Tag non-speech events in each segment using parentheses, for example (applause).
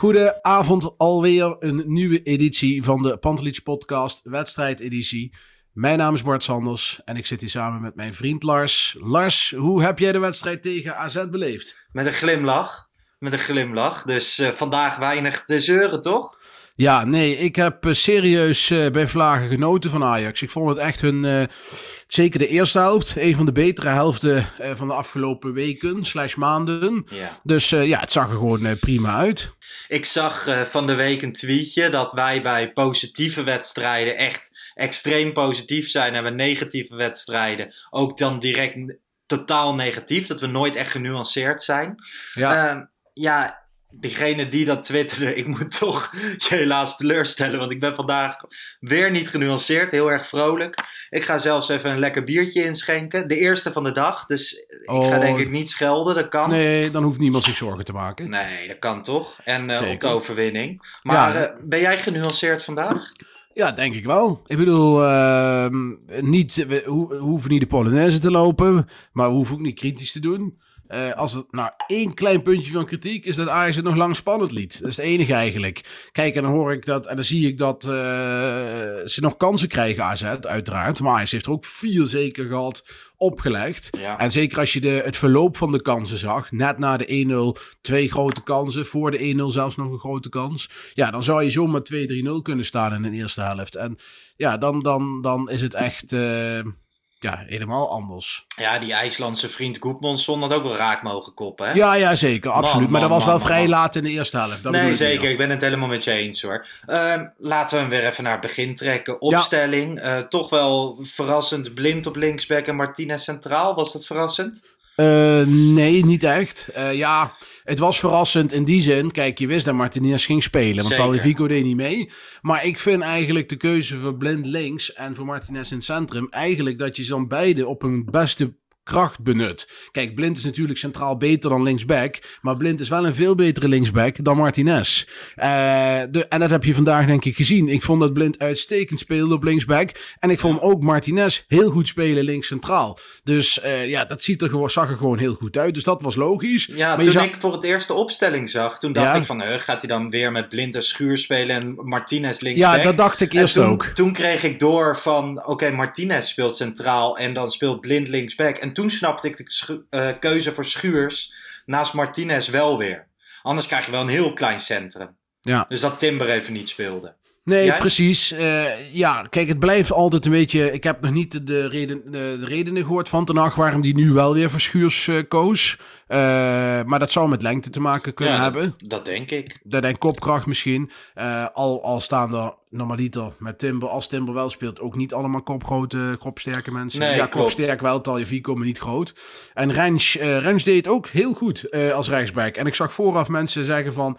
Goedenavond, alweer een nieuwe editie van de Pantelich Podcast, wedstrijdeditie. Mijn naam is Bart Sanders en ik zit hier samen met mijn vriend Lars. Lars, hoe heb jij de wedstrijd tegen AZ beleefd? Met een glimlach. Met een glimlach. Dus eh, vandaag weinig te zeuren, toch? Ja, nee, ik heb eh, serieus eh, bij Vlagen genoten van Ajax. Ik vond het echt hun, eh, zeker de eerste helft, een van de betere helften van de afgelopen weken, slash maanden. Ja. Dus ja, het zag er gewoon prima uit. Ik zag van de week een tweetje dat wij bij positieve wedstrijden echt extreem positief zijn. En bij negatieve wedstrijden ook dan direct totaal negatief. Dat we nooit echt genuanceerd zijn. Ja. Ehm, ja, diegene die dat twitterde, ik moet toch (laughs) je helaas teleurstellen. Want ik ben vandaag weer niet genuanceerd, heel erg vrolijk. Ik ga zelfs even een lekker biertje inschenken. De eerste van de dag, dus ik ga Oh. denk ik niet schelden, dat kan. Nee, dan hoeft niemand zich zorgen te maken. Nee, dat kan toch? En eh, op de overwinning. Maar Ja. eh, ben jij genuanceerd vandaag? Ja, denk ik wel. Ik bedoel, ehm, niet, we, ho- we hoeven niet de Polonaise te lopen, maar we hoeven ook niet kritisch te doen. Eh, als het nou één klein puntje van kritiek is dat Ajax het nog lang spannend liet. Dat is het enige eigenlijk. Kijk, en dan hoor ik dat, en dan zie ik dat eh, ze nog kansen krijgen, AZ, uiteraard. Maar Ajax heeft er ook vier zeker gehad opgelegd. Ja. En zeker als je de, het verloop van de kansen zag, net na de 1-0 twee grote kansen, voor de 1-0 zelfs nog een grote kans. Ja, dan zou je zomaar 2-3-0 kunnen staan in de eerste helft. En ja, dan, dan, dan is het echt eh, ja, helemaal anders. Ja, die IJslandse vriend Goedmondson had ook wel raak mogen koppen, hè? Ja, ja, zeker, absoluut. Man, maar dat man, was wel vrij laat in de eerste helft. Dat nee, zeker. Ik ben het helemaal met je eens hoor. Ehm, laten we hem weer even naar het begin trekken. Opstelling. eh, toch wel verrassend. Blind op linksback en Martinez centraal. Was dat verrassend? Eh, nee, niet echt. Eh, ja, het was verrassend in die zin. Kijk, je wist dat Martinez ging spelen, want Zeker. Talvico deed niet mee. Maar ik vind eigenlijk de keuze voor Blind links en voor Martinez in het centrum... eigenlijk dat je ze dan beide op hun beste kracht benut. Kijk, Blind is natuurlijk centraal beter dan linksback... maar Blind is wel een veel betere linksback dan Martinez. Eh, de, en dat heb je vandaag denk ik gezien. Ik vond dat Blind uitstekend speelde op linksback... en ik vond ook Martinez heel goed spelen links centraal. Dus eh, ja, dat ziet er gewoon, zag er gewoon heel goed uit. Dus dat was logisch. Ja, Maar toen zag- ik voor het eerst de opstelling zag, toen dacht Ja. ik van, eh, gaat hij dan weer met Blind en Schuur spelen en Martinez linksback? Ja, dat dacht ik eerst toen, ook. Toen kreeg ik door van, oké, Martinez speelt centraal en dan speelt Blind linksback. En toen snapte ik de eh, keuze voor Schuurs naast Martinez wel weer. Anders krijg je wel een heel klein centrum. Ja. Dus dat Timber even niet speelde. Nee, Jij? precies. Eh, ja, kijk, het blijft altijd een beetje... Ik heb nog niet de, de, reden, de, de redenen gehoord van Ten waarom die nu wel weer voor Schuurs eh, koos. Eh, maar dat zou met lengte te maken kunnen Ja, hebben. Dat denk ik. Dat denk kopkracht misschien. Eh, al, al staan er normaliter met Timber, als Timber wel speelt, ook niet allemaal kopgrote, kopsterke mensen. Nee, ja, kopsterk wel, Taljevico, maar niet groot. En Rens, eh Rens deed het ook heel goed eh, als rechtsback. En ik zag vooraf mensen zeggen van...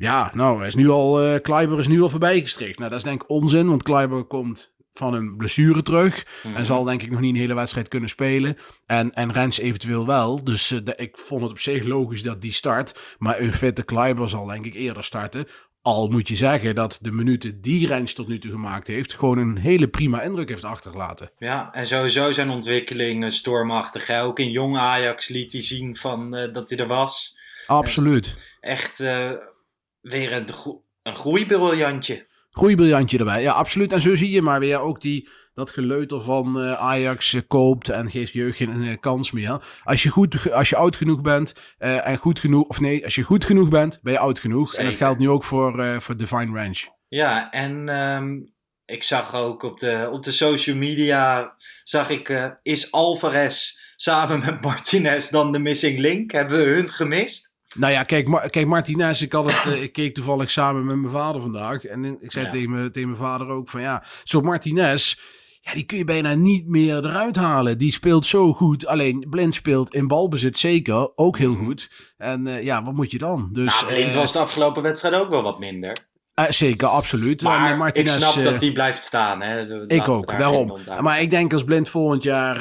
Ja, nou, hij is nu al, eh Kleiber is nu al voorbijgestreekt. Nou, dat is denk ik onzin, want Kleiber komt van een blessure terug. Mhm. En zal denk ik nog niet een hele wedstrijd kunnen spelen. En, en Rens eventueel wel. Dus eh, de- ik vond het op zich logisch dat die start. Maar een fitte Kleiber zal denk ik eerder starten. Al moet je zeggen dat de minuten die Rens tot nu toe gemaakt heeft... gewoon een hele prima indruk heeft achtergelaten. Ja, en sowieso zijn ontwikkeling eh, stormachtig. Hè? Ook in jong Ajax liet hij zien van, eh, dat hij er was. Absoluut. Echt weer een, gro- een groeibriljantje. Groeibriljantje erbij. Ja, absoluut. En zo zie je maar weer ook die, dat geleuter van eh, Ajax eh, koopt en geeft jeugd geen eh, kans meer. Als je, goed, als je oud genoeg bent en goed genoeg... Of nee, als je goed genoeg bent, ben je oud genoeg. En dat geldt nu ook voor, voor Divine Ranch. Ja, en ehm, ik zag ook op de, op de social media, zag ik, is Alvarez samen met Martinez dan de missing link? Hebben we hun gemist? Nou ja, kijk, kijk Martinez, ik, had het, eh, ik keek toevallig samen met mijn vader vandaag. En ik zei Ja. tegen, me, tegen mijn vader ook van ja, zo Martinez, ja, die kun je bijna niet meer eruit halen. Die speelt zo goed. Alleen Blind speelt in balbezit zeker ook heel goed. En eh, ja, wat moet je dan? Dus, nou, Blind eh, was de afgelopen wedstrijd ook wel wat minder. zeker, absoluut. Maar en, Martinez, ik snap dat die blijft staan. Hè. Laten Ik daar ook, geen daarom. Maar ik denk als Blind volgend jaar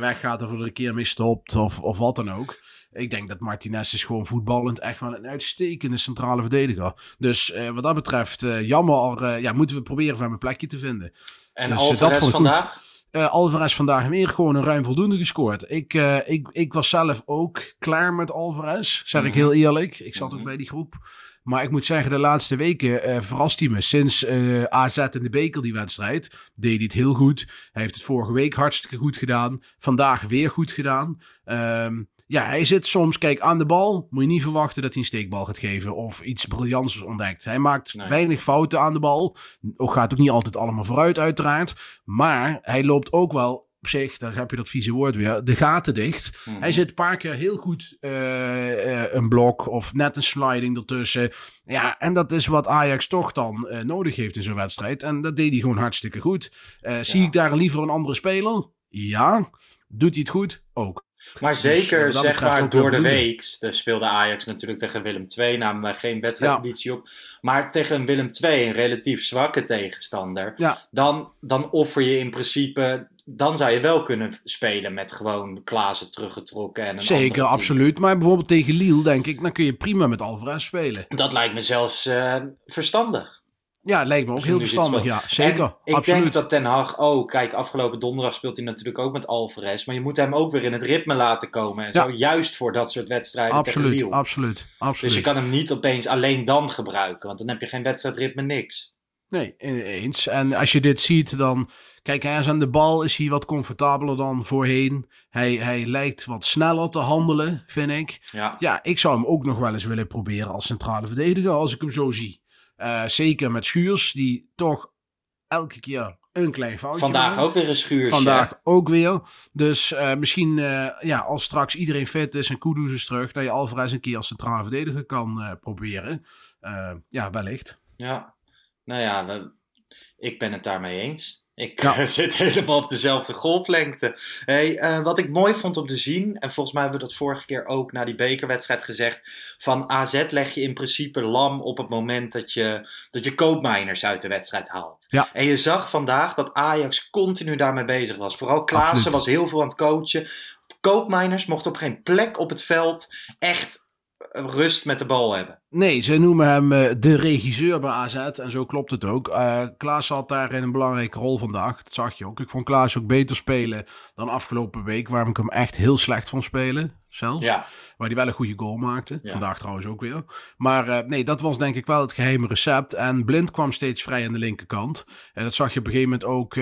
weggaat of er een keer mee stopt of, of wat dan ook. Ik denk dat Martinez is gewoon voetballend echt wel een uitstekende centrale verdediger. Dus eh, wat dat betreft, eh, jammer, eh, ja, moeten we proberen van een plekje te vinden. En Dus, dat Alvarez ik vandaag? Eh Alvarez vandaag weer gewoon een ruim voldoende gescoord. Ik, ik, ik was zelf ook klaar met Alvarez, zeg ik Mhm. heel eerlijk. Ik zat ook Mhm. bij die groep. Maar ik moet zeggen, de laatste weken eh, verrast hij me. Sinds eh, AZ in de beker, die wedstrijd, deed hij het heel goed. Hij heeft het vorige week hartstikke goed gedaan. Vandaag weer goed gedaan. Ehm, ja, hij zit soms, kijk, aan de bal. Moet je niet verwachten dat hij een steekbal gaat geven of iets briljants ontdekt. Hij maakt Nee. weinig fouten aan de bal. Ook gaat ook niet altijd allemaal vooruit, uiteraard. Maar hij loopt ook wel op zich, daar heb je dat vieze woord weer, de gaten dicht. Mhm. Hij zit een paar keer heel goed eh, eh, een blok of net een sliding ertussen. Ja, en dat is wat Ajax toch dan eh, nodig heeft in zo'n wedstrijd. En dat deed hij gewoon hartstikke goed. Zie ik daar liever een andere speler? Ja. Doet hij het goed? Ook. Maar Dus, zeker, wat dat zeg maar, door de week daar speelde Ajax natuurlijk tegen Willem II. Namen wij geen wedstrijdconditie op. Maar tegen Willem II, een relatief zwakke tegenstander. Ja. Dan, dan offer je in principe... Dan zou je wel kunnen spelen met gewoon Klaassen teruggetrokken. En een Zeker, absoluut. Maar bijvoorbeeld tegen Lille, denk ik, dan kun je prima met Alvarez spelen. Dat lijkt me zelfs eh, verstandig. Ja, lijkt me ook Als heel verstandig. Ja, zeker. En ik absoluut. denk dat Ten Hag ook... Kijk, afgelopen donderdag speelt hij natuurlijk ook met Alvarez. Maar je moet hem ook weer in het ritme laten komen. En Ja. zo, juist voor dat soort wedstrijden Absoluut, absoluut, absoluut. Dus je kan hem niet opeens alleen dan gebruiken. Want dan heb je geen wedstrijdritme, niks. Nee, e- eens. En als je dit ziet, dan... Kijk, hij is aan de bal, is hij wat comfortabeler dan voorheen. Hij, hij lijkt wat sneller te handelen, vind ik. Ja. Ja, ik zou hem ook nog wel eens willen proberen als centrale verdediger, als ik hem zo zie. Eh, zeker met Schuurs, die toch elke keer een klein foutje Vandaag maakt. ook weer een schuursje. Vandaag ook weer. Dus eh, misschien, eh, ja, als straks iedereen fit is en Kudus is terug, dat je Alvarez een keer als centrale verdediger kan proberen. Ja, wellicht. Ja. Nou ja, ik ben het daarmee eens. Ik Ja. (laughs) zit helemaal op dezelfde golflengte. Hey, eh, wat ik mooi vond om te zien, en volgens mij hebben we dat vorige keer ook na die bekerwedstrijd gezegd, van AZ leg je in principe lam op het moment dat je, dat je koopmijners uit de wedstrijd haalt. Ja. En je zag vandaag dat Ajax continu daarmee bezig was. Vooral Klaassen was heel veel aan het coachen. Koopmijners mochten op geen plek op het veld echt rust met de bal hebben. Nee, ze noemen hem eh, de regisseur bij AZ en zo klopt het ook. Eh Klaas had daarin een belangrijke rol vandaag, dat zag je ook. Ik vond Klaas ook beter spelen dan afgelopen week, waarom ik hem echt heel slecht vond spelen. Zelfs. Ja. Waar hij wel een goede goal maakte. Ja. Vandaag trouwens ook weer. Maar eh, nee, dat was denk ik wel het geheime recept. En Blind kwam steeds vrij aan de linkerkant. En dat zag je op een gegeven moment ook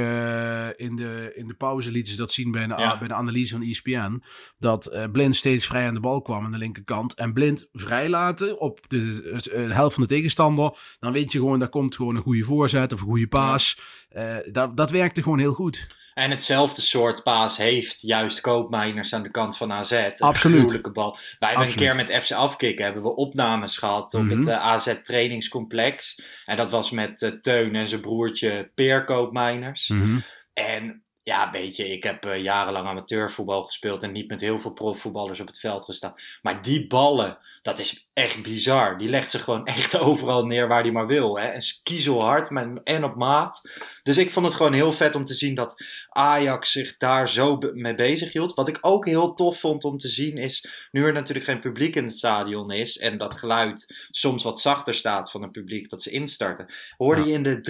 in, de, in de pauze lieten ze dat zien bij de, Ja. bij de analyse van ESPN. Dat Blind steeds vrij aan de bal kwam aan de linkerkant. En Blind vrijlaten op de, de helft van de tegenstander. Dan weet je gewoon, daar komt gewoon een goede voorzet of een goede paas. Eh, dat, dat werkte gewoon heel goed. En hetzelfde soort paas heeft juist Koopmeiners aan de kant van AZ. Een Absoluut. bal. Wij hebben Absoluut. een keer met FC Afkikken hebben we opnames gehad op Mhm. het eh, AZ trainingscomplex. En dat was met eh, Teun en zijn broertje Peer Koopmeiners. Mhm. En ja, weet je, ik heb eh, jarenlang amateurvoetbal gespeeld en niet met heel veel profvoetballers op het veld gestaan. Maar die ballen, dat is echt bizar. Die legt ze gewoon (laughs) echt overal neer waar hij maar wil. Hè? En kiezelhard en op maat. Dus ik vond het gewoon heel vet om te zien dat Ajax zich daar zo be- mee bezig hield. Wat ik ook heel tof vond om te zien is, nu er natuurlijk geen publiek in het stadion is en dat geluid soms wat zachter staat van het publiek dat ze instarten, hoorde Ja. je in de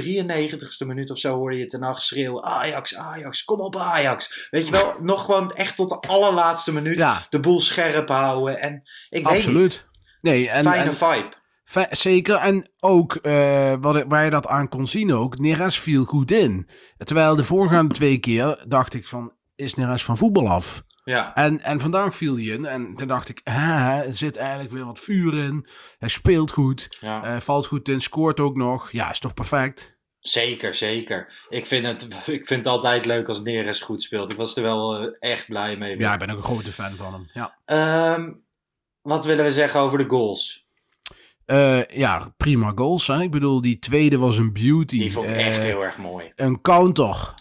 93ste minuut of zo hoorde je ten nacht schreeuwen Ajax, Ajax, kom op Ajax. Weet je wel, nog gewoon echt tot de allerlaatste minuut Ja, de boel scherp houden en ik weet absoluut. Nee, en, fijne en, vibe. Zeker, en ook eh, wat, waar je dat aan kon zien ook, Neres viel goed in. Terwijl de voorgaande twee keer dacht ik van, is Neres van voetbal af? Ja. En, en vandaag viel hij in en toen dacht ik, ah, er zit eigenlijk weer wat vuur in. Hij speelt goed, Ja. eh, valt goed in, scoort ook nog. Ja, is toch perfect? Zeker, zeker. Ik vind, het, (laughs) ik vind het altijd leuk als Neres goed speelt. Ik was er wel eh, echt blij mee. Ja, ik ben ook een grote fan van hem. Ja. Ehm, wat willen we zeggen over de goals? Eh, ja, prima goals. Hè? Ik bedoel, die tweede was een beauty. Die vond ik Eh, echt heel erg mooi. Een counter.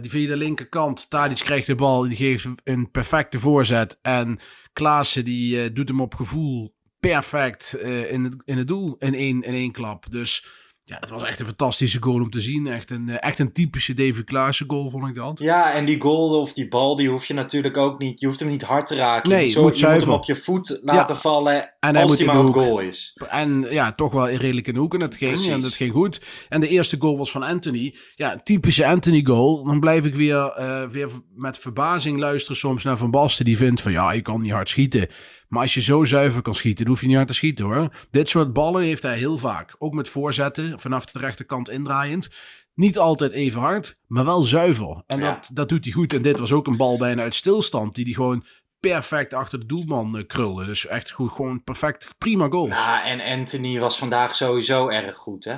die via de linkerkant. Tadic krijgt de bal. Die geeft een perfecte voorzet. En Klaassen die doet hem op gevoel perfect in, het, in het doel. In één, in één klap. Dus ja, het was echt een fantastische goal om te zien. Echt een, eh, echt een typische David Klaassen goal vond ik dat. Ja, en die goal of die bal, die hoef je natuurlijk ook niet. Je hoeft hem niet hard te raken. Nee, je moet, zo, moet je moet hem op je voet laten vallen. En hij als moet hij maar op goal is. En ja, toch wel in de hoek. En dat ging. Precies. En dat ging goed. En de eerste goal was van Anthony. Ja, typische Anthony goal. Dan blijf ik weer, eh, weer met verbazing luisteren soms naar Van Basten. Die vindt van ja, je kan niet hard schieten. Maar als je zo zuiver kan schieten, dan hoef je niet hard te schieten hoor. Dit soort ballen heeft hij heel vaak. Ook met voorzetten, vanaf de rechterkant indraaiend. Niet altijd even hard, maar wel zuiver. En Ja. dat, dat doet hij goed. En dit was ook een bal bijna uit stilstand. Die hij gewoon perfect achter de doelman eh, krulde. Dus echt goed, gewoon perfect, prima goals. Ja, en Anthony was vandaag sowieso erg goed, hè?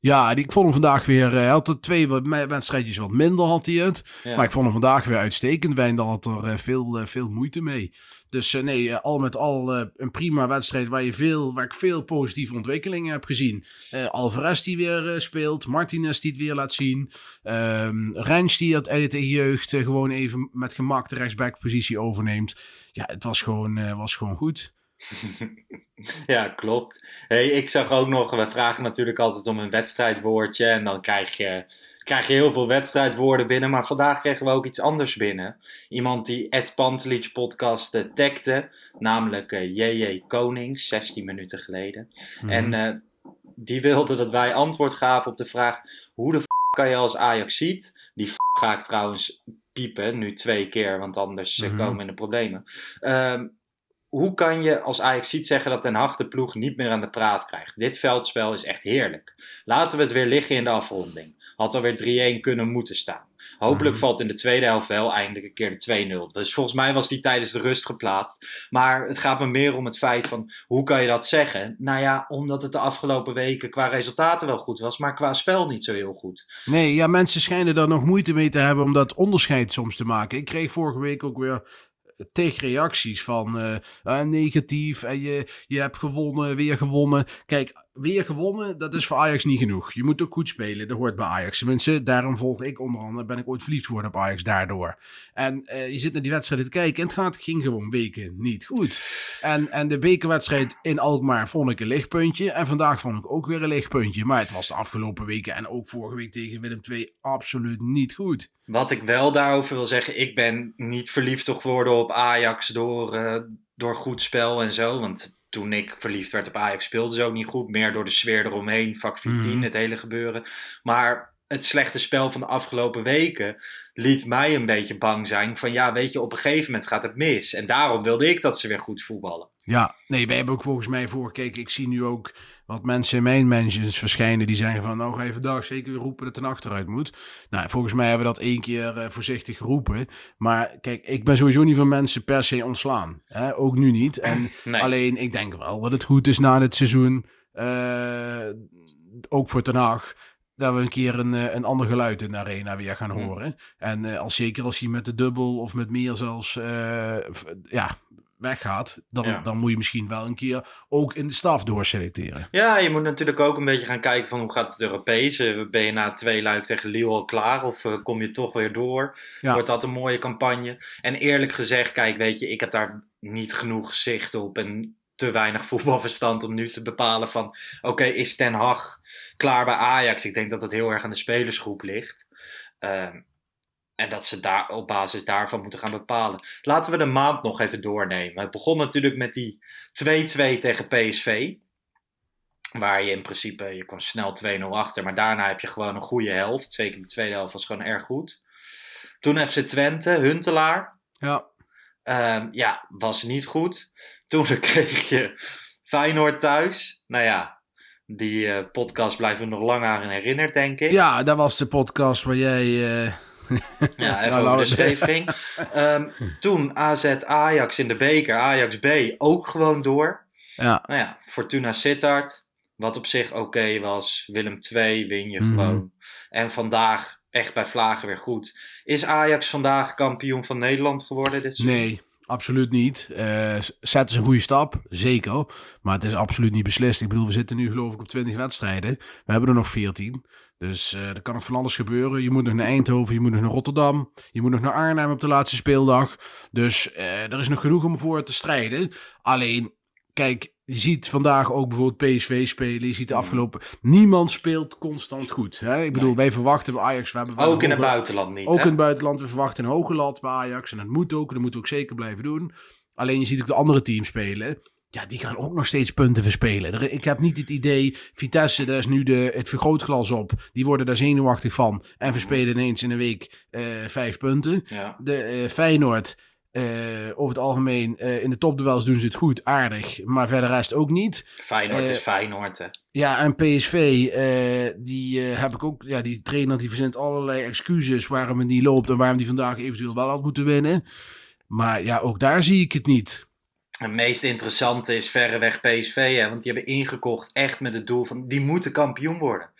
Ja, die, ik vond hem vandaag weer. eh, Hij had er twee wedstrijdjes wat minder had hij het. Ja. Maar ik vond hem vandaag weer uitstekend. Wijndal had er eh, veel, eh, veel moeite mee. Dus nee, al met al een prima wedstrijd waar, je veel, waar ik veel positieve ontwikkelingen heb gezien. Eh Alvarez die weer speelt. Martinez die het weer laat zien. Ehm Rens die het uit de jeugd gewoon even met gemak de rechtsbackpositie overneemt. Ja, het was gewoon, was gewoon goed. (laughs) Ja, klopt. Hey, ik zag ook nog, we vragen natuurlijk altijd om een wedstrijdwoordje. En dan krijg je, krijg je heel veel wedstrijdwoorden binnen. Maar vandaag kregen we ook iets anders binnen. Iemand die Ed Pantelic podcast eh, tagde. Namelijk eh, JJ Konings, 16 minuten geleden. En eh, die wilde dat wij antwoord gaven op de vraag: hoe de f kan je als Ajax ziet? Die f ga ik trouwens piepen, nu twee keer, want anders eh, Mhm. komen we in de problemen. Ehm, hoe kan je als Ajax ziet zeggen dat Den Haag de ploeg niet meer aan de praat krijgt? Dit veldspel is echt heerlijk. Laten we het weer liggen in de afronding. Had er weer 3-1 kunnen moeten staan. Hopelijk Mhm. valt in de tweede helft wel eindelijk een keer de 2-0. Dus volgens mij was die tijdens de rust geplaatst. Maar het gaat me meer om het feit van hoe kan je dat zeggen? Nou ja, omdat het de afgelopen weken qua resultaten wel goed was, maar qua spel niet zo heel goed. Nee, ja, mensen schijnen daar nog moeite mee te hebben om dat onderscheid soms te maken. Ik kreeg vorige week ook weer tegenreacties van eh, ah, negatief en je, je hebt gewonnen, weer gewonnen. Kijk, weer gewonnen, dat is voor Ajax niet genoeg. Je moet ook goed spelen, dat hoort bij Ajax. Tenminste, daarom volg ik onder andere, ben ik ooit verliefd geworden op Ajax daardoor. En eh, je zit naar die wedstrijden te kijken en het gaat, ging gewoon weken niet goed. En, en de bekerwedstrijd in Alkmaar vond ik een lichtpuntje en vandaag vond ik ook weer een lichtpuntje. Maar het was de afgelopen weken en ook vorige week tegen Willem II absoluut niet goed. Wat ik wel daarover wil zeggen, ik ben niet verliefd geworden op Ajax door, eh, door goed spel en zo. Want toen ik verliefd werd op Ajax speelde ze ook niet goed. Meer door de sfeer eromheen, vak 14, Mhm. het hele gebeuren. Maar het slechte spel van de afgelopen weken liet mij een beetje bang zijn. Van ja, weet je, op een gegeven moment gaat het mis. En daarom wilde ik dat ze weer goed voetballen. Ja, nee, wij hebben ook volgens mij voorgekeken. Ik zie nu ook wat mensen in mijn mentions verschijnen die zeggen van nou ga je vandaag zeker weer roepen dat het een achteruit moet. Nou, volgens mij hebben we dat één keer eh, voorzichtig geroepen. Maar kijk, ik ben sowieso niet van mensen per se ontslaan. Hè? Ook nu niet. En (laughs) Nee. alleen, ik denk wel dat het goed is na dit seizoen, eh, ook voor Ten Haag, dat we een keer een, eh, een ander geluid in de arena weer gaan horen. En eh, als zeker als hij met de dubbel of met meer zelfs eh, ja, weggaat, dan, Ja. dan moet je misschien wel een keer ook in de staf doorselecteren. Ja, je moet natuurlijk ook een beetje gaan kijken van hoe gaat het Europees. Ben je na twee luik tegen Lille al klaar of kom je toch weer door? Ja. Wordt dat een mooie campagne? En eerlijk gezegd, kijk, weet je, ik heb daar niet genoeg zicht op en te weinig (laughs) voetbalverstand om nu te bepalen van, oké, is Ten Hag klaar bij Ajax? Ik denk dat het heel erg aan de spelersgroep ligt. Ehm, en dat ze daar op basis daarvan moeten gaan bepalen. Laten we de maand nog even doornemen. Het begon natuurlijk met die 2-2 tegen PSV. Waar je in principe, je kwam snel 2-0 achter. Maar daarna heb je gewoon een goede helft. Zeker de tweede helft was gewoon erg goed. Toen FC Twente, Huntelaar. Ja, Ehm, ja, was niet goed. Toen (laughs) kreeg je Feyenoord thuis. Nou ja, die eh, podcast blijven we nog lang aan herinnerd, denk ik. ja dat was de podcast waar jij... eh, Ja, (laughs) even Nou, over de scheef ging. Ehm, toen AZ Ajax in de beker. Ajax B ook gewoon door. ja, Nou ja, Fortuna Sittard. Wat op zich oké was. Willem 2 win je Mhm. gewoon. En vandaag echt bij Vlagen weer goed. Is Ajax vandaag kampioen van Nederland geworden dit? Nee, absoluut niet. Eh zet is een goede stap, zeker. Maar het is absoluut niet beslist. Ik bedoel, we zitten nu geloof ik op 20 wedstrijden. We hebben er nog 14. Dus eh er kan nog van alles gebeuren. Je moet nog naar Eindhoven, je moet nog naar Rotterdam. Je moet nog naar Arnhem op de laatste speeldag. Dus eh, er is nog genoeg om voor te strijden. Alleen, kijk, je ziet vandaag ook bijvoorbeeld PSV spelen. Je ziet de afgelopen... Niemand speelt constant goed. Hè? Ik bedoel, wij verwachten bij Ajax... We hebben Ook in het buitenland niet. ook hè? in het buitenland, we verwachten een hoge lat bij Ajax. En dat moet ook, dat moeten we ook zeker blijven doen. Alleen je ziet ook de andere teams spelen. Ja, die gaan ook nog steeds punten verspelen. Er- Ik heb niet het idee, Vitesse, daar is nu de, het vergrootglas op. Die worden daar zenuwachtig van. En verspelen ineens in een week eh, vijf punten. Ja. De eh, Feyenoord, over het algemeen, eh, in de topduels doen ze het goed, aardig. Maar verder rest ook niet. Feyenoord Eh, is Feyenoord, hè. Ja, en PSV, eh, die eh, heb ik ook. Ja, die trainer die verzint allerlei excuses waarom het niet loopt en waarom die vandaag eventueel wel had moeten winnen. Maar ja, ook daar zie ik het niet. Het meest interessante is verreweg PSV, hè, want die hebben ingekocht echt met het doel van die moeten kampioen worden.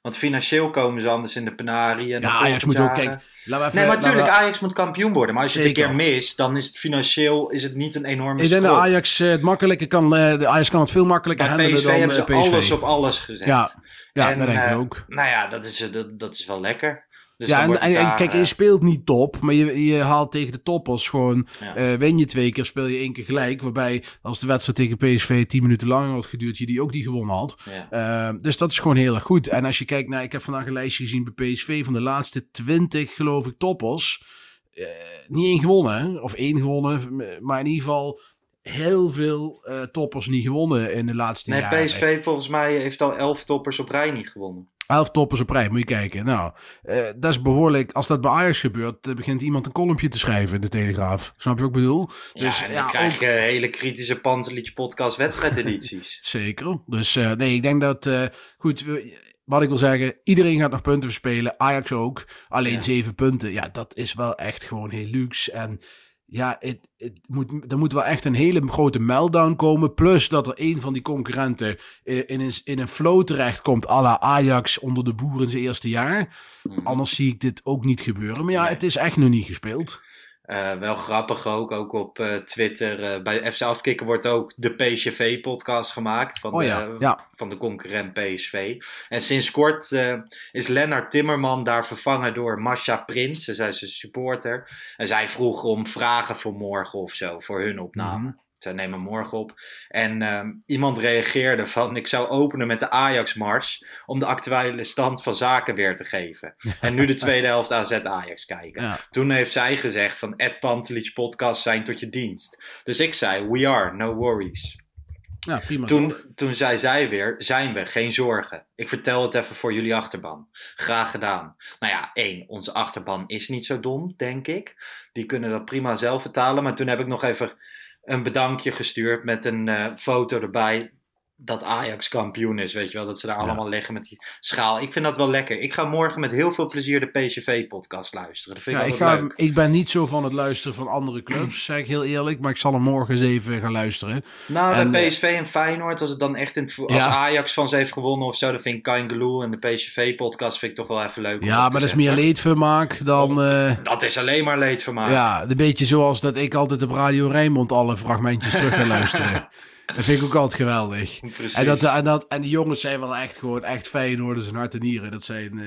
Want financieel komen ze anders in de penarie. En Ja, Ajax moet ook. jaren- Kijk, laten we even, Nee, maar we- Ajax moet kampioen worden. Maar als je het een keer mist, dan is het financieel is het niet een enorme Ik denk dat. Ajax eh, het makkelijker kan. eh, de Ajax kan het veel makkelijker Bij PSV dan hebben ze eh, PSV. alles op alles gezet. Ja, ja En, dat denk ik ook. Nou ja, dat is, dat, dat is wel lekker. Dus ja, en, daar, kijk, eh, je speelt niet top, maar je, je haalt tegen de toppers gewoon. Ja. eh, win je twee keer, speel je één keer gelijk. Waarbij als de wedstrijd tegen PSV 10 minuten langer had geduurd, je die ook niet gewonnen had. ja. Uh, dus dat is gewoon heel erg goed. En als je kijkt naar, ik heb vandaag een lijstje gezien bij PSV van de laatste 20, geloof ik, toppers. Eh, niet één gewonnen, hè? of één gewonnen, maar in ieder geval heel veel eh, toppers niet gewonnen in de laatste Nee, jaren. PSV volgens mij heeft al elf toppers op rij niet gewonnen. Elf toppers op rij, moet je kijken. Nou, eh, dat is behoorlijk. Als dat bij Ajax gebeurt, begint iemand een kolompje te schrijven in de Telegraaf. Snap je wat ik bedoel? Ja, Dus, dan ja, krijg ook- je hele kritische Pantelich podcast wedstrijdedities. (laughs) Zeker. Dus eh, nee, ik denk dat. eh, goed, wat ik wil zeggen, iedereen gaat nog punten verspelen. Ajax ook. Alleen Ja. zeven punten. Ja, dat is wel echt gewoon heel luxe. En ja, het, het moet, er moet wel echt een hele grote meltdown komen. Plus dat er een van die concurrenten eh, in, een, in een flow terechtkomt. à la Ajax onder de boer in zijn eerste jaar. Mhm. Anders zie ik dit ook niet gebeuren. Maar ja, het is echt nog niet gespeeld. Eh, wel grappig ook, ook op eh, Twitter. eh, bij FC Afkikken wordt ook de PSV-podcast gemaakt van, Oh de, ja. van de concurrent PSV. En sinds kort is Lennart Timmerman daar vervangen door Masha Prins. Zij is een supporter. En zij vroeg om vragen voor morgen of zo, voor hun opname. Mhm. Zij nemen morgen op. En ehm, iemand reageerde van: Ik zou openen met de Ajax-mars. om de actuele stand van zaken weer te geven. (laughs) En nu de tweede helft AZ-Ajax kijken. Ja. Toen heeft zij gezegd: van Ed Pantelich podcast zijn tot je dienst. Dus ik zei: We are, no worries. Ja, prima. Toen, toen zei zij weer: Zijn we, geen zorgen. Ik vertel het even voor jullie achterban. Graag gedaan. Nou ja, één, onze achterban is niet zo dom, denk ik. Die kunnen dat prima zelf vertalen. Maar toen heb ik nog even een bedankje gestuurd met een eh, foto erbij. Dat Ajax kampioen is, weet je wel. Dat ze daar Ja. allemaal liggen met die schaal. Ik vind dat wel lekker. Ik ga morgen met heel veel plezier de PSV-podcast luisteren. Dat vind ik Ja, ik, ga, leuk. ik ben niet zo van het luisteren van andere clubs, (clears throat) zeg ik heel eerlijk. Maar ik zal hem morgen eens even gaan luisteren. Nou, En, bij eh, PSV en Feyenoord, als het dan echt in als Ja. Ajax van ze heeft gewonnen of zo, dan vind ik Kain en de PSV-podcast vind ik toch wel even leuk. Ja, maar dat is meer leedvermaak dan... eh, Dat is alleen maar leed voor mij. ja, een beetje zoals dat ik altijd op Radio Rijnmond alle fragmentjes terug ga luisteren. (laughs) Dat vind ik ook altijd geweldig. Precies. (laughs) En, dat, en, dat, en die jongens zijn wel echt gewoon echt Feyenoorders en hart en nieren. Dat zijn eh,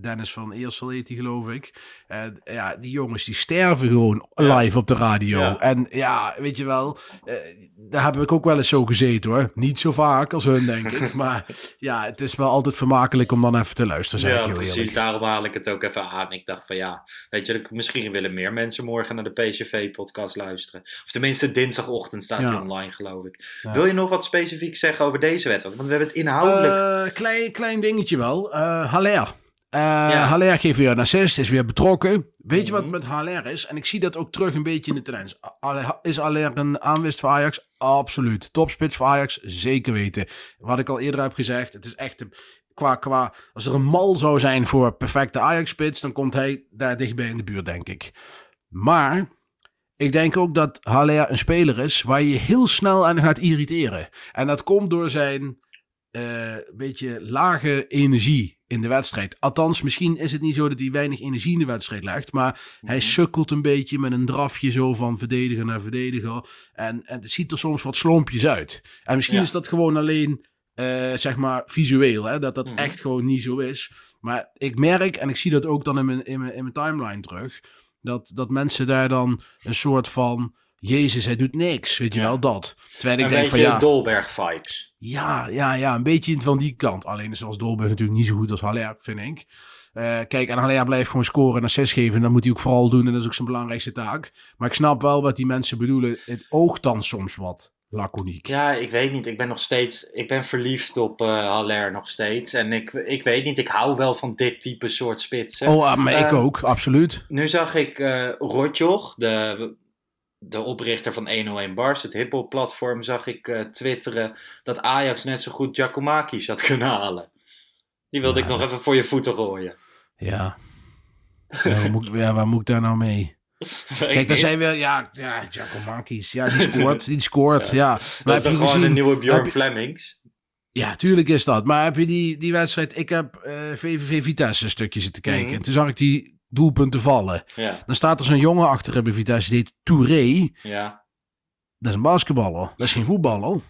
Dennis van Eersel heet die geloof ik. En ja, die jongens die sterven gewoon Ja. live op de radio. Ja. En ja, weet je wel, eh, daar heb ik ook wel eens zo gezeten hoor. Niet zo vaak als hun denk ik. (laughs) maar ja, het is wel altijd vermakelijk om dan even te luisteren, zeg ik Ja, precies. eerlijk. Daarom haal ik het ook even aan. Ik dacht van ja, weet je, misschien willen meer mensen morgen naar de PSV-podcast luisteren. Of tenminste, dinsdagochtend staat hij online, geloof ik. Wil je nog wat specifiek zeggen over deze wedstrijd? Want we hebben het inhoudelijk... Eh, klein, klein dingetje wel. Eh Haller. Eh Ja. Haller geeft weer een assist, is weer betrokken. Weet je wat Mhm. met Haller is? En ik zie dat ook terug een beetje in de. Haller- Is Haller een aanwist voor Ajax? Absoluut. Topspits voor Ajax? Zeker weten. Wat ik al eerder heb gezegd, het is echt... een- Qua, qua, als er een mal zou zijn voor perfecte Ajax-spits, dan komt hij daar dichtbij in de buurt, denk ik. Maar ik denk ook dat Haller een speler is waar je heel snel aan gaat irriteren. En dat komt door zijn eh, beetje lage energie in de wedstrijd. Althans, misschien is het niet zo dat hij weinig energie in de wedstrijd legt. Maar hij Mhm. sukkelt een beetje met een drafje zo van verdediger naar verdediger. En, en het ziet er soms wat slompjes uit. En misschien Ja. is dat gewoon alleen, eh, zeg maar, visueel. Hè? Dat dat Mhm. echt gewoon niet zo is. Maar ik merk, en ik zie dat ook dan in mijn, in mijn, in mijn timeline terug. Dat, dat mensen daar dan een soort van... Jezus, hij doet niks. Weet je Ja. wel, dat. Terwijl ik een denk van ja... Dolberg-vibes. Ja, ja, ja, een beetje van die kant. Alleen is als Dolberg natuurlijk niet zo goed als Haller, vind ik. Eh, kijk, en Haller blijft gewoon scoren en assist geven. En dat moet hij ook vooral doen. En dat is ook zijn belangrijkste taak. Maar ik snap wel wat die mensen bedoelen. Het oogt dan soms wat laconiek. Ja, ik weet niet. Ik ben nog steeds. Ik ben verliefd op eh Haller nog steeds. En ik, ik weet niet. Ik hou wel van dit type soort spitsen. Oh, ah, maar ik Eh, ook, absoluut. Nu zag ik eh Rotjoch, de, de oprichter van 101 Bars, het hiphop platform, zag ik eh, twitteren dat Ajax net zo goed Giacomakis had kunnen halen. Die wilde Ja. ik nog even voor je voeten gooien. Ja. Ja, waar, moet, ik- ja, waar moet ik daar nou mee? (laughs) Kijk, daar zijn we... Ja, ja Giacomakis. Ja, die scoort. Die scoort, ja. Maar Dat heb is je toch gewoon gezien- een nieuwe Bjorn Flemings? Ja, tuurlijk is dat. Maar heb je die, die wedstrijd... Ik heb eh, VVV Vitesse een stukje zitten kijken. Mhm. En toen zag ik die doelpunten vallen. Ja, Dan staat er zo'n jongen achter bij Vitesse, die heet Touré. ja. Dat is een basketballer. Dat is geen voetballer.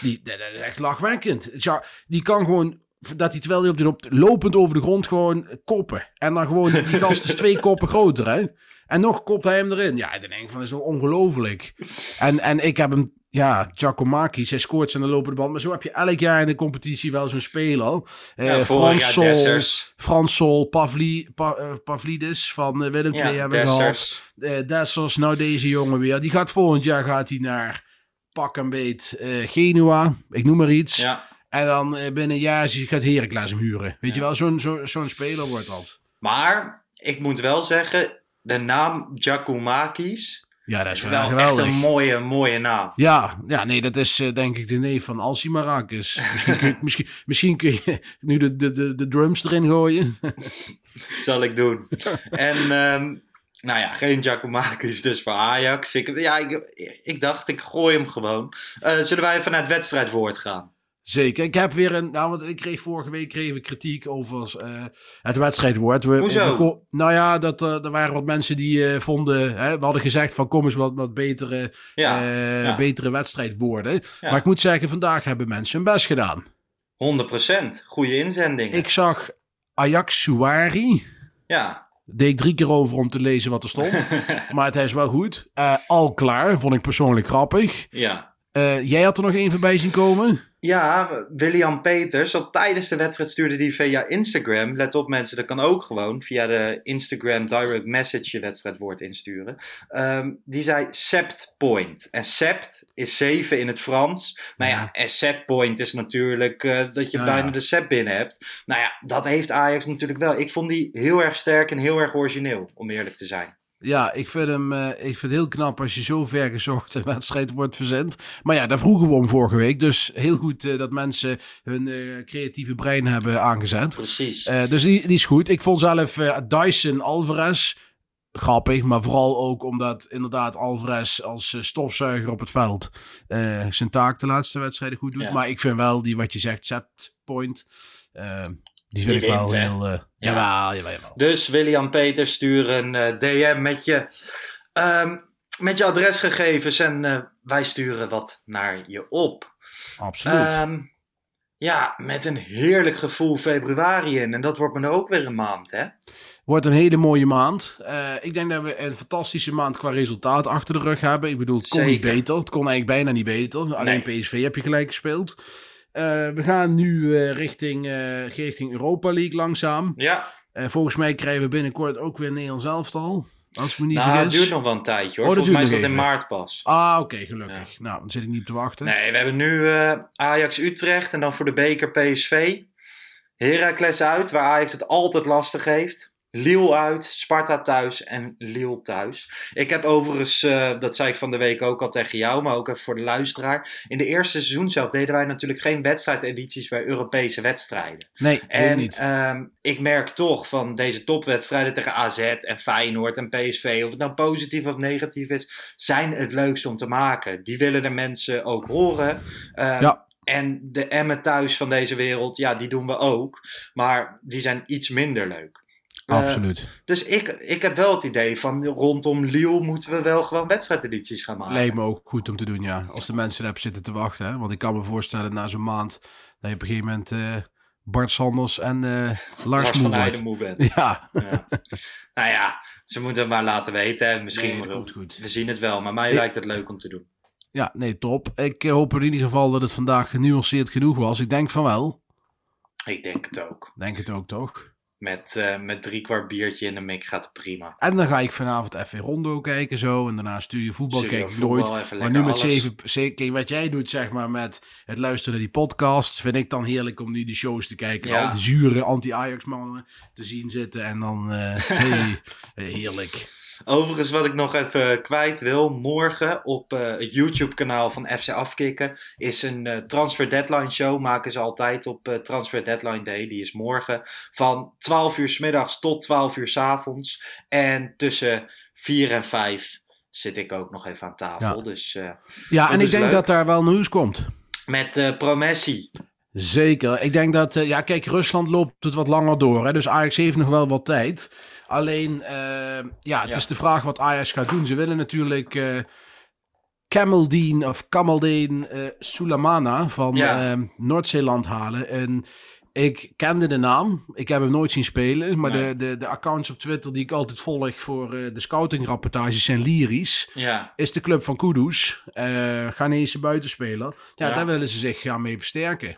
Die, dat is echt lachwekkend. Ja, die kan gewoon, dat hij terwijl hij op de op, lopend over de grond gewoon koppen. En dan gewoon, die gast is twee koppen groter, hè. En nog kopt hij hem erin. Ja, dan denk ik van, dat is wel ongelooflijk. En, en ik heb hem, ja, Giacomakis, hij scoort zijn lopende band. Maar zo heb je elk jaar in de competitie wel zo'n speler. Eh ja vorig Frans jaar Sol, Dessers. Frans Sol, Pavli, Pa- eh, Pavlidis van eh, Willem II Ja, hebben we gehad eh Dessers, nou deze jongen weer. Die gaat volgend jaar gaat hij naar pak en beet eh, Genua, ik noem maar iets. Ja. En dan eh, binnen een jaar gaat Heracles hem huren. Weet je wel, zo'n zo, zo'n speler wordt dat. Maar ik moet wel zeggen, de naam Giacomakis Ja, dat is wel, echt een mooie, mooie naam. Ja, ja, nee, dat is eh, denk ik de neef van Alci Marakis. (laughs) Misschien kun je, misschien, misschien kun je nu de, de, de, de drums erin gooien. (laughs) zal ik doen. en ehm, nou ja, geen Giacomakis dus voor Ajax. Ik, ja, ik, ik dacht, ik gooi hem gewoon. Eh, zullen wij even naar het wedstrijdwoord gaan? Zeker. Ik heb weer een. Nou, want ik kreeg vorige week kregen we kritiek over eh, het wedstrijdwoord. We, Hoezo? we nou ja, dat, eh, er waren wat mensen die eh, vonden. Hè, we hadden gezegd van kom eens wat, wat betere, Ja, ja. betere wedstrijdwoorden. Ja. Maar ik moet zeggen, vandaag hebben mensen hun best gedaan. 100%. Goede inzending. Ik zag Ajax Suari. Ja. Deed ik drie keer over om te lezen wat er stond. (laughs) maar het is wel goed. Al klaar, vond ik persoonlijk grappig. ja. Jij had er nog één voorbij zien komen. Ja, William Peters, al tijdens de wedstrijd stuurde die via Instagram. Let op mensen, dat kan ook gewoon via de Instagram direct message je wedstrijdwoord insturen. Ehm, die zei sept point. En sept is zeven in het Frans. Nou ja, en set point is natuurlijk eh, dat je bijna ja. de set binnen hebt. Nou ja, dat heeft Ajax natuurlijk wel. Ik vond die heel erg sterk en heel erg origineel, om eerlijk te zijn. Ja, ik vind hem eh, ik vind het heel knap als je zo ver gezocht (laughs) een wedstrijd wordt verzend. Maar ja, daar vroegen we om vorige week. Dus heel goed eh, dat mensen hun eh, creatieve brein hebben aangezet. Precies. Dus die, die is goed. Ik vond zelf Dyson Alvarez grappig. Maar vooral ook omdat inderdaad Alvarez als stofzuiger op het veld zijn taak de laatste wedstrijden goed doet. Ja. Maar ik vind wel die wat je zegt, set point. Die ik wel heel... eh Ja. Jawel, jawel, jawel. Dus William Peters, stuur een eh, DM met je, ehm, met je adresgegevens en eh, wij sturen wat naar je op. Absoluut. Ehm, ja, met een heerlijk gevoel februari in. En dat wordt me nou ook weer een maand, hè? Wordt een hele mooie maand. Eh, ik denk dat we een fantastische maand qua resultaat achter de rug hebben. Ik bedoel, het kon niet beter. Het kon eigenlijk bijna niet beter. Alleen Nee. PSV heb je gelijk gespeeld. Eh, we gaan nu eh, richting, eh, richting Europa League langzaam. Ja, volgens mij krijgen we binnenkort ook weer Nederlands elftal. Als we niet nou, het duurt nog wel een tijdje hoor. Oh, Volgens mij is dat in maart pas. Ah, oké, gelukkig. Nou, dan zit ik niet op te wachten. Nee, we hebben nu eh, Ajax Utrecht en dan voor de beker PSV. Heracles uit, waar Ajax het altijd lastig heeft. Lille uit, Sparta thuis en Lille thuis. Ik heb overigens, eh, dat zei ik van de week ook al tegen jou, maar ook even voor de luisteraar. In de eerste seizoen zelf deden wij natuurlijk geen wedstrijdedities bij Europese wedstrijden. Nee, En niet. ehm, ik merk toch van deze topwedstrijden tegen AZ en Feyenoord en PSV, of het nou positief of negatief is, zijn het leukst om te maken. Die willen de mensen ook horen. Ehm, Ja. En de Emmen thuis van deze wereld, ja, die doen we ook. Maar die zijn iets minder leuk. Eh, Absoluut. dus ik, ik heb wel het idee van rondom Lille moeten we wel gewoon wedstrijdedities gaan maken. Lijkt me ook goed om te doen, ja. Als de mensen erop zitten te wachten. Hè? Want ik kan me voorstellen na zo'n maand dat je op een gegeven moment eh, Bart Sanders en eh, Lars, Lars Moe van. Heijden moe bent. (laughs) Ja, Ja. nou ja, ze moeten het maar laten weten. hè. Misschien Nee, komt goed. We zien het wel, maar mij Ik- lijkt het leuk om te doen. ja, nee, top. Ik hoop in ieder geval dat het vandaag genuanceerd genoeg was. Ik denk van wel. Ik denk het ook. Denk het ook, toch? Met, eh, met drie kwart biertje in de mik gaat het prima. En dan ga ik vanavond even Rondo kijken zo. En daarna stuur je voetbal Studio kijk ik voetbal, nooit. Maar nu met zeven... wat jij doet zeg maar met het luisteren naar die podcasts. Vind ik dan heerlijk om nu die shows te kijken. Ja. Al die zure anti-Ajax mannen te zien zitten. En dan... eh, (laughs) hey, heerlijk. Overigens, wat ik nog even kwijt wil. Morgen op eh, het YouTube-kanaal van FC Afkikken is een eh, Transfer Deadline show. Maken ze altijd op eh, Transfer Deadline Day. Die is morgen van 12 uur s middags tot 12 uur s avonds. En tussen 4 en 5 zit ik ook nog even aan tafel. Ja. Dus eh, Ja, en ik denk leuk. dat daar wel nieuws komt. met eh Promessi. Zeker. Ik denk dat, eh, ja, kijk, Rusland loopt het wat langer door. Hè? Dus Ajax heeft nog wel wat tijd. Alleen, eh, ja, het Ja. is de vraag wat Ajax gaat doen. Ze willen natuurlijk eh Kamaldeen of Kamaldeen eh Sulamana van Ja. Noord-Zeeland halen. En ik kende de naam. Ik heb hem nooit zien spelen. Maar Nee. de, de, de accounts op Twitter die ik altijd volg voor eh, de scoutingrapportages zijn lyrisch. Ja, Is de club van Kudus. eh Ghanese buitenspeler. Ja, Ja. daar willen ze zich gaan mee versterken.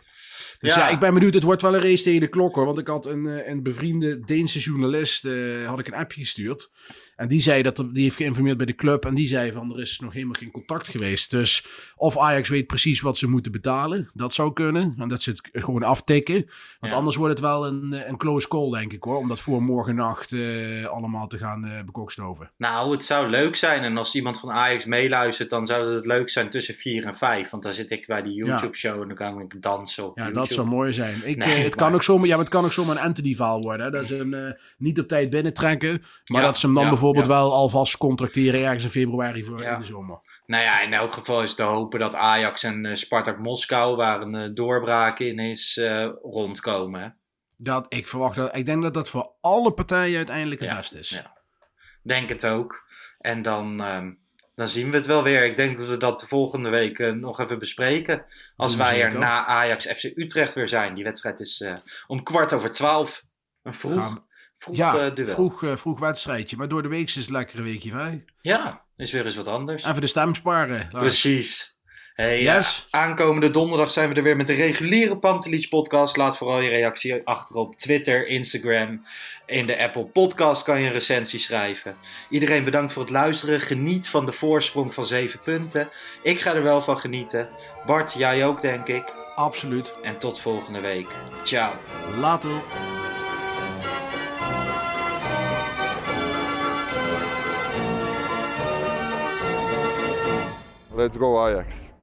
Dus Ja. ja. ik ben benieuwd. Het wordt wel een race tegen de klok hoor. Want ik had een, eh, een bevriende Deense journalist. had ik een appje gestuurd. En die zei dat er- die heeft geïnformeerd bij de club. En die zei van er is nog helemaal geen contact geweest. Dus of Ajax weet precies wat ze moeten betalen. Dat zou kunnen. En dat ze het gewoon aftikken. Want Ja. anders wordt het wel een, eh, een close call denk ik hoor. Om dat voor morgennacht eh, allemaal te gaan eh bekokstoven. nou, het zou leuk zijn. En als iemand van Ajax meeluistert, dan zou het leuk zijn tussen 4 en 5. Want dan zit ik bij die YouTube-show en dan kan ik dansen op Ja, YouTube. dat zou mooi zijn. Ik, Nee, eh, het, (laughs) maar- kan ook zomaar, ja, maar het kan ook zomaar een Anthony-verhaal worden. Hè? Dat ze hem niet op tijd binnentrekken. Maar Ja, dat ze hem dan ja, bijvoorbeeld ja. wel alvast contracteren ergens in februari voor Ja. in de zomer. Nou ja, in elk geval is te hopen dat Ajax en eh, Spartak Moskou, waar een eh, doorbraak in is, eh, rondkomen. hè. Dat, ik, verwacht dat, ik denk dat dat voor alle partijen uiteindelijk het Ja, beste is. ja. Denk het ook. En dan, ehm, dan zien we het wel weer. Ik denk dat we dat de volgende week nog even bespreken. Als wij er na Ajax FC Utrecht weer zijn. Die wedstrijd is om kwart over twaalf. Een vroeg, vroeg Ja, eh, duel. vroeg, eh, vroeg wedstrijdje. Maar door de week is het lekker een weekje vrij. Ja, is weer eens wat anders. Even de stem sparen. Lars. Precies. Hey, Yes. ja, aankomende donderdag zijn we er weer met de reguliere Pantelich podcast. Laat vooral je reactie achter op Twitter, Instagram. In de Apple Podcast kan je een recensie schrijven. Iedereen bedankt voor het luisteren. Geniet van de voorsprong van 7 punten. Ik ga er wel van genieten. Bart, jij ook denk ik. Absoluut. En tot volgende week. Ciao. Later. Let's go Ajax.